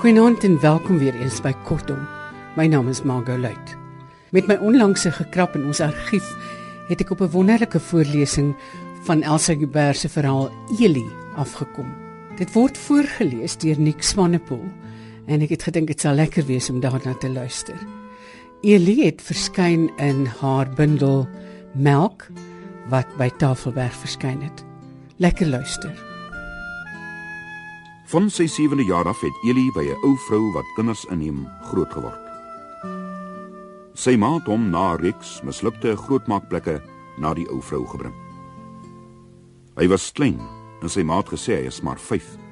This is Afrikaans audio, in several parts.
Goeienaand en welkom weer eens by Kortom. My naam is Margot Luit. Met my onlangse gekrap in ons argief het ek op 'n wonderlike voorlesing van Elsa Joubert se verhaal Elie afgekom. Dit word voorgeles deur Nick Swanepoel en ek het gedink dit sal lekker wees om daarna te luister. Elie het verskyn in haar bundel Melk wat by Tafelberg verskyn het. Lekker luister. Van sy 7de jaar af het Eli by 'n ou vrou wat kinders inneem groot geword. Sy ma het hom na Rex mislukte grootmaakplekke na die ou vrou gebring. Hy was klein en sy ma het gesê hy is maar 5.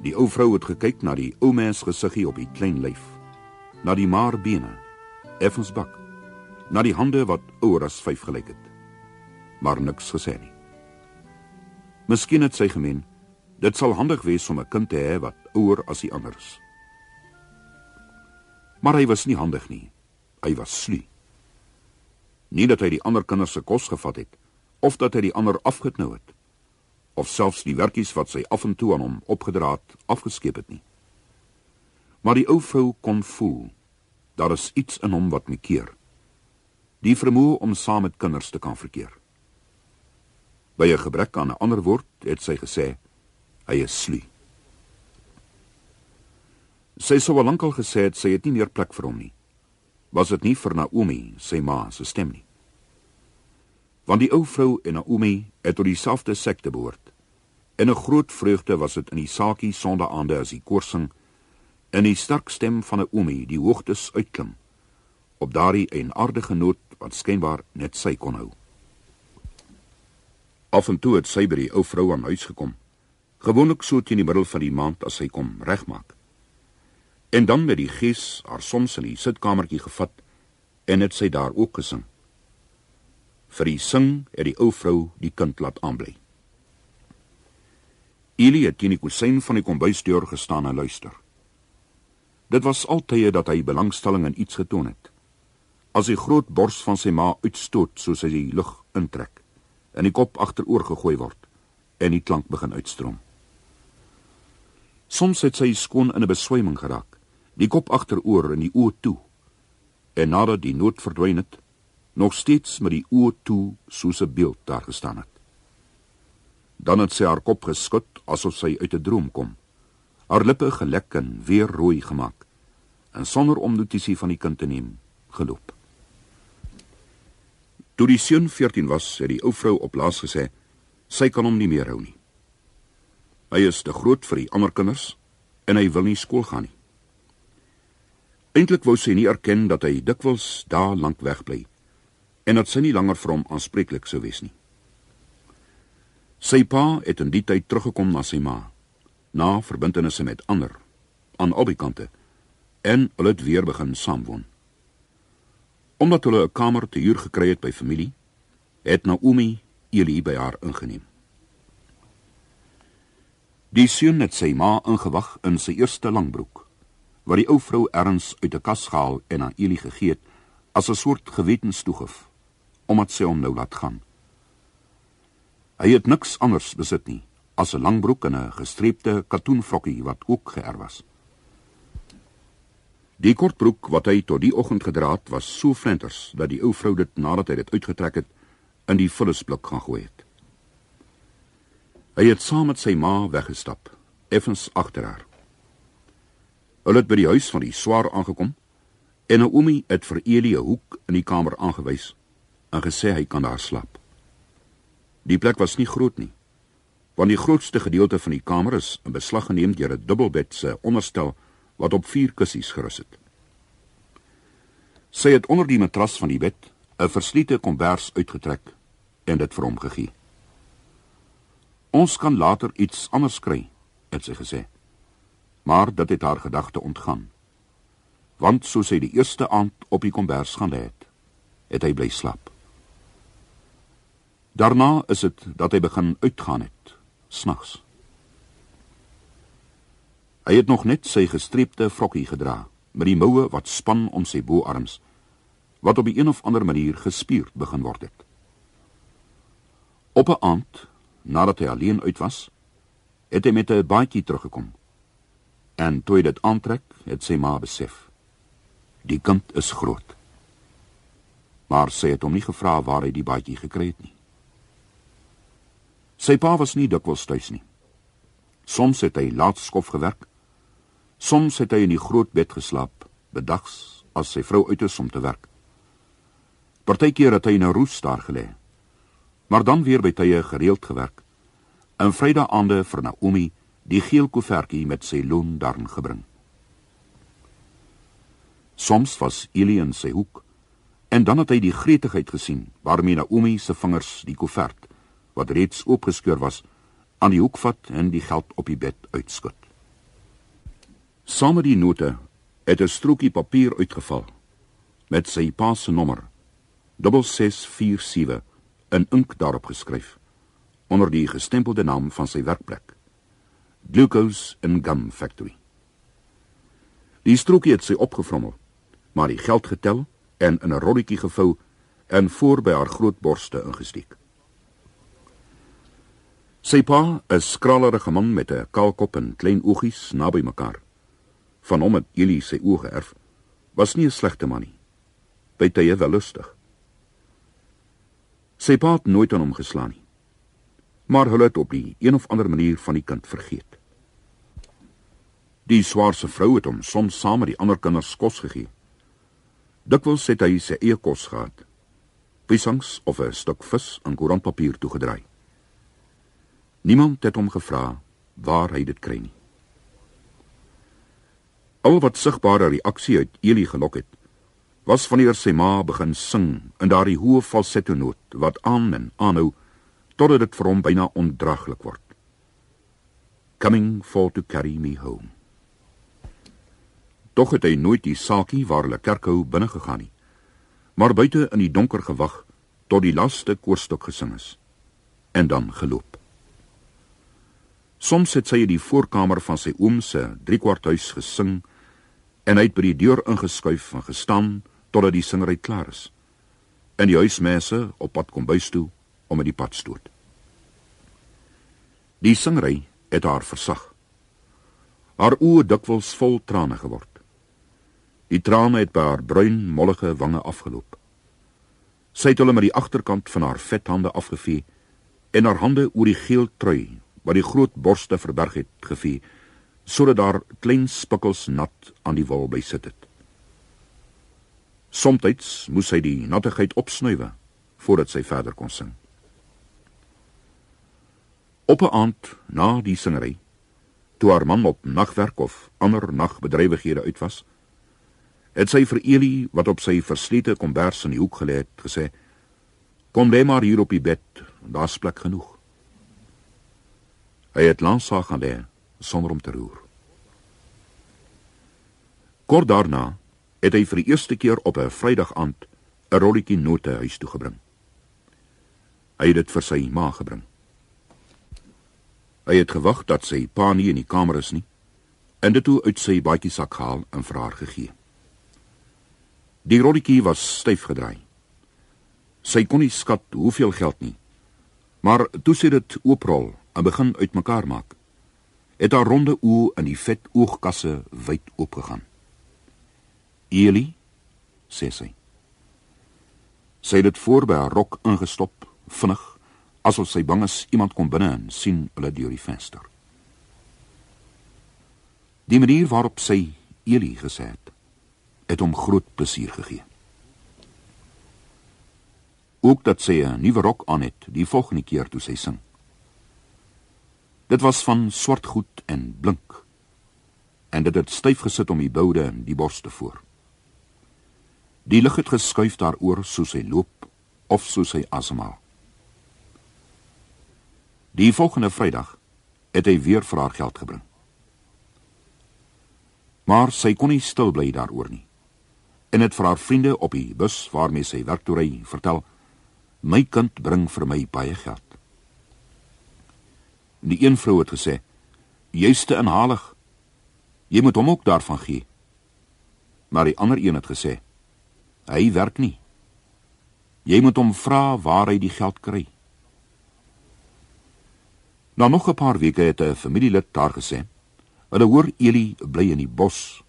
Die ou vrou het gekyk na die ou mens gesiggie op die klein lyf, na die maarbene, effens bak, na die hande wat ouer as 5 gelyk het. Maar niks gesê nie. Miskien het sy gemeen Dit sal handig wees om 'n kind te hê wat ouer as die ander is. Maar hy was nie handig nie. Hy was slie. Nie dat hy die ander kinders se kos gevat het of dat hy die ander afgeknou het of selfs die werkies wat sy af en toe aan hom opgedra het afgeskep het nie. Maar die ou vrou kon voel daar is iets in hom wat my keer. Die vermoë om saam met kinders te kan verkeer. By 'n gebrek aan 'n ander woord het sy gesê Hy is slie. Sy sou al lankal gesê het sy het nie meer plek vir hom nie. Was dit nie vir Naomi, sy ma, se stem nie? Want die ou vrou en Naomi het tot dieselfde sekte behoort. En 'n groot vreugde was dit in die saakie sondaande as die koorsing en die sterk stem van Naomi die hoogtes uitklim op daardie eenaardige noot wat skynbaar net sy kon hou. Af en toe het sy by die ou vrou aan huis gekom gewoonlik so teen die middel van die maand as hy kom regmaak. En dan met die gees haar soms in die sitkamertjie gevat en het sy daar ook gesing. Vir die sing het die ou vrou die kind laat aanbly. Elie het teen die kusyn van die kombuisdeur gestaan en luister. Dit was altyd dat hy belangstelling in iets getoon het. As die groot bors van sy ma uitstoot soos hy die lug intrek en die kop agteroor gegooi word en die klank begin uitstroom. Soms het sy skoon in 'n beswyming geraak, die kop agteroor en die oë toe. En nadat die nood verdwyn het, nog steeds met die oë toe soos 'n beeld daar gestaan het. Dan het sy haar kop geskud asof sy uit 'n droom kom. Haar lippe gelek en weer rooi gemaak en sonder om notisie van die kind te neem, geloop. Toe die seun 14 was, het die ou vrou op laas gesê sy kan hom nie meer hou nie. Hy is te groot vir die ander kinders en hy wil nie skool gaan nie. Eintlik wou sy nie erken dat hy dikwels daar lank wegbly en dat sy nie langer vir hom aanspreeklik sou wees nie. Sy pa het in die tyd teruggekom na sy ma, na verbintenisse met ander aan albei kante en hulle het weer begin saamwoon. Omdat hulle 'n kamer te huur gekry het by familie, het Naomi Eli by haar ingeneem. Die seun het sy ma ingewag in sy eerste langbroek, wat die ou vrou erns uit 'n kas gehaal en aan Eli gegee het as 'n soort gewetenstoegif, omdat sy hom nou laat gaan. Hy het niks anders besit nie as 'n langbroek en 'n gestreepte katoenvrokkie wat ook geërf was. Die kortbroek wat hy tot die oggend gedra het, was so flenters dat die ou vrou dit nadat hy dit uitgetrek het, in die vullisblik gaan gooi het. Hy het saam met sy ma weggestap, effens agter haar. Hulle het by die huis van die swaar aangekom en Naomi het vir Elie 'n hoek in die kamer aangewys en gesê hy kan daar slaap. Die plek was nie groot nie, want die grootste gedeelte van die kamer is in beslag geneem deur 'n dubbelbed se onderstel wat op vier kussies gerus het. Sy het onder die matras van die bed 'n versliete kombers uitgetrek en dit vir hom gegee. Ons kan later iets anders kry, het sy gesê. Maar dit het haar gedagte ontgaan. Want soos hy die eerste aand op die kombers gaan lê het, het hy bly slaap. Daarna is dit dat hy begin uitgaan het, snags. Hy het nog net sy gestreepte vrokkie gedra met die moue wat span om sy boarms wat op 'n een of ander manier gespierd begin word het. Op 'n aand, nadat hy alleen uit was, het hy met 'n baadjie teruggekom. En toe hy dit aantrek, het sy ma besef: die kind is groot. Maar sy het hom nie gevra waar hy die baadjie gekry het nie. Sy pa was nie dikwels tuis nie. Soms het hy laat skof gewerk. Soms het hy in die groot bed geslaap, bedags as sy vrou uit is om te werk. Partykeer het hy in 'n roes daar gelê. Maar dan weer by tye gereeld gewerk. En Vrydag aande vir Naomi die geel koevertjie met sy loon daarin gebring. Soms was Elie in sy hoek en dan het hy die gretigheid gesien waarmee Naomi se vingers die koevert wat reeds oopgeskeur was aan die hoek vat en die geld op die bed uitskud. Saam met die note het 'n strokie papier uitgeval met sy pa se nommer 6647 in ink daarop geskryf onder die gestempelde naam van sy werkplek Glucose and Gum Factory Die strokie het sy opgevrommel maar die geld getel en in 'n rolletjie gevou en voor by haar groot borste ingesteek Sy pa, 'n skralerige man met 'n kaal kop en klein oogies naby mekaar. Van hom het Elie sy oë geërf. Was nie 'n slegte man nie. By tye wel lustig. Sy pa het nooit aan hom geslaan nie. Maar hulle het op die een of ander manier van die kind vergeet. Die swaarse vrou het hom soms saam met die ander kinders kos gegee. Dikwels het hy sy eie kos gehad. Pisangs of 'n stuk vis in koerantpapier toegedraai. Niemand het hom gevra waar hy dit kry nie. Al wat sigbare reaksie uit Elie gelok het, was wanneer sy ma begin sing in daardie hoë falsetto noot wat aan en aanhou totdat dit vir hom byna ondraaglik word. Coming for to carry me home. Tog het hy nooit die saakie waar hulle kerkhou binne gegaan nie, maar buite in die donker gewag tot die laaste koorstok gesing is en dan geloop. Soms het sy in die voorkamer van sy oom se driekwarthuis gesing en hy het by die deur ingeskuif en gestaan totdat die singery klaar is. En die huismense op pad kom bys toe om met die pad stoot. Die singery het haar versag. Haar oë dikwels vol trane geword. Die trane het by haar bruin mollige wange afgeloop. Sy het hulle met die agterkant van haar vet hande afgevee en haar hande oor die geel trui wat die groot borste verberg het gevee sodat daar klein spikkels nat aan die wol by sit het. Somstyds moes hy die nattigheid opsnuiwe voordat sy verder kon sing. Op 'n aand na die singery, toe haar man op nagwerk of ander nagbedrywighede uit was, het sy vir Elie wat op sy verslete kombers in die hoek gelê het, gesê: "Kom lê maar hier op die bed, daar's plek genoeg." Hy het lank saag gaan lê sonder om te roer. Kort daarna het hy vir die eerste keer op 'n Vrydag aand 'n rolletjie note huis toe gebring. Hy het dit vir sy ma gebring. Hy het gewag dat sy pa nie in die kamer is nie en dit toe uit sy baadjie sak gehaal en vir haar gegee. Die rolletjie was styf gedraai. Sy kon nie skat hoeveel geld nie. Maar toe sy dit ooprol en begin uitmekaar maak, het haar ronde oë in die vet oogkasse wyd oopgegaan. Eli, sê sy. Sy het dit voor by haar rok ingestop, vinnig, asof sy bang is iemand kom binne en sien hulle deur die venster. Die manier waarop sy Eli gesê het, het hom groot plesier gegee. Ook dat sy 'n nuwe rok aan het, die volgende keer toe sy sing. Dit was van swart goed en blink. En dit het styf gesit om die boude en die borste voor. Die lig het geskuif daaroor soos hy loop of soos hy asemhaal. Die volgende Vrydag het hy weer vir haar geld gebring. Maar sy kon nie stil bly daaroor nie. En het vir haar vriende op die bus waarmee sy werk toe ry, vertel: "My kind bring vir my baie geld." Die een vrou het gesê: "Jy's te inhalig. Jy moet hom ook daarvan gee. Maar die ander een het gesê: Hy werk nie. Jy moet hom vra waar hy die geld kry. Na nog 'n paar weke het 'n familielid daar gesê: "Hulle hoor Eli bly in die bos,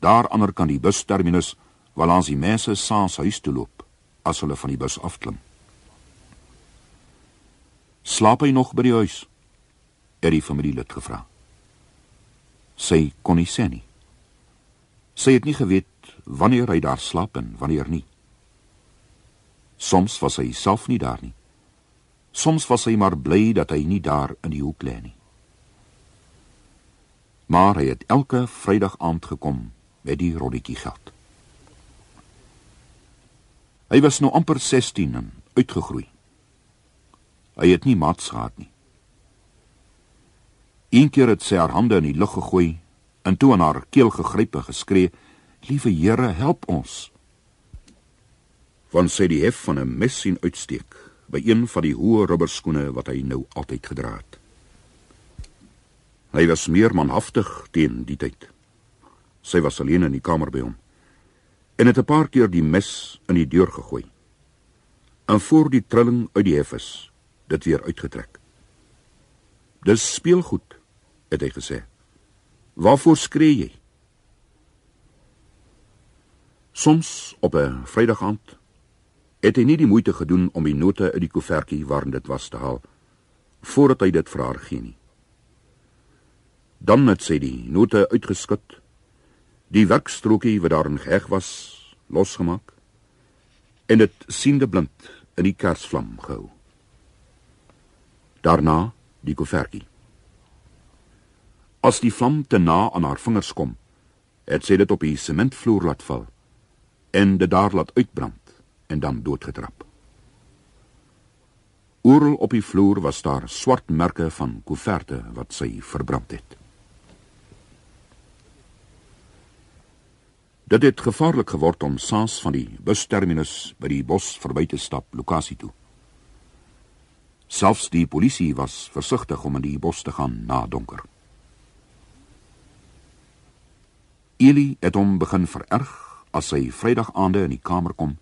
daar ander kan die busterminus waar langs die mense saans huis toe loop as hulle van die bus afklim." Slaap hy nog by die huis? Het die familielid gevra. Sy kon nie sê nie. Sy het nie geweet wanneer hy daar slaap en wanneer nie. Soms was hy self nie daar nie. Soms was hy maar bly dat hy nie daar in die hoek lê nie. Maar hy het elke Vrydag aand gekom met die roddetjie geld. Hy was nou amper 16 en uitgegroei. Hy het nie mats gehad nie. Een keer het sy haar hande in die lug gegooi en toe aan haar keel gegryp en geskree: "Liewe Here, help ons!" Want sy die hef van 'n mes sien uitsteek by een van die hoë rubberskoene wat hy nou altyd gedra het. Hy was meer manhaftig teen die tyd. Sy was alleen in die kamer by hom en het 'n paar keer die mes in die deur gegooi. En voor die trilling uit die hef is, dit weer uitgetrek. Dis speelgoed, het hy gesê. Waarvoor skree jy? Soms op 'n Vrydag aand het hy nie die moeite gedoen om die note uit die koevertjie waarin dit was te haal voordat hy dit vir haar gee nie. Dan het sy die note uitgeskit, die werkstrokie wat daarin geheg was, losgemaak en dit siende blind in die kersvlam gehou. Daarna die koevertjie. As die vlam te na aan haar vingers kom, het sy dit op die sementvloer laat val en dit daar laat uitbrand en dan doodgetrap. Oral op die vloer was daar swart merke van koeverte wat sy verbrand het. Dit het gevaarlik geword om saans van die busterminus by die bos verby te stap lokasie toe. Selfs die polisie was versigtig om in die bos te gaan na donker. Eli het hom begin vererg as hy Vrydag aande in die kamer kom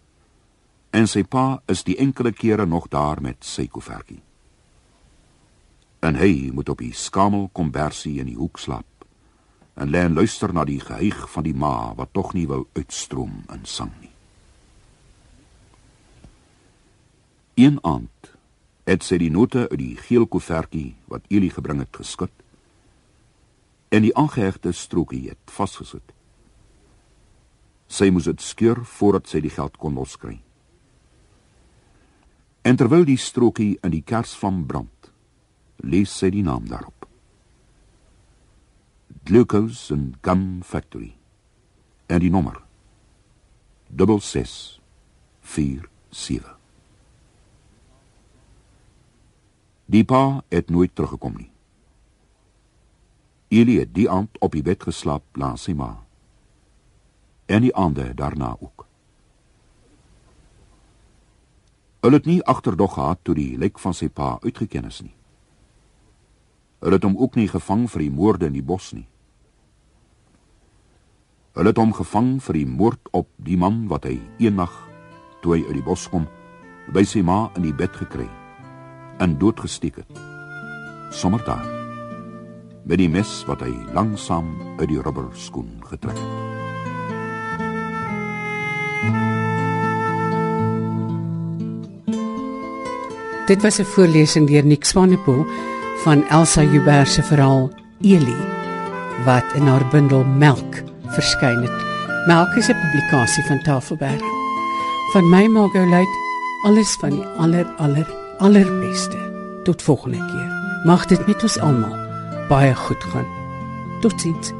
en sy pa is die enkele kere nog daar met sy koevertjie. En hy moet op die skamel kombersie in die hoek slaap en lê en luister na die gehuig van die ma wat tog nie wil uitstroom in sang nie. Een aand het sy die note uit die geel koevertjie wat Eli gebring het geskit en die aangehegte strokie het vasgesit. Sy moes dit skeur voordat sy die geld kon loskry. En terwyl die strokie in die kers van brand, lees sy die naam daarop. Glucose and Gun Factory. En die nommer 6647. Die pa het nooit teruggekom nie. Eli het die aand op die bed geslaap langs sy ma. En die aande daarna ook. Hulle het nie agterdog gehad toe die lijk van sy pa uitgeken is nie. Hulle het hom ook nie gevang vir die moorde in die bos nie. Hulle het hom gevang vir die moord op die man wat hy eendag toe hy uit die bos kom by sy ma in die bed gekry en doodgesteek het. Sommer daar. Met die mes wat hy langsam uit die rubberskoen getrek het. Dit was 'n voorlesing deur Nick Swanepoel van Elsa Huber se verhaal Eli wat in haar bundel Melk verskyn het. Melk is 'n publikasie van Tafelberg. Van my Margot Luit alles van die aller aller allerbeste. Tot volgende keer. Mag dit met ons almal baie goed gaan. Totsiens.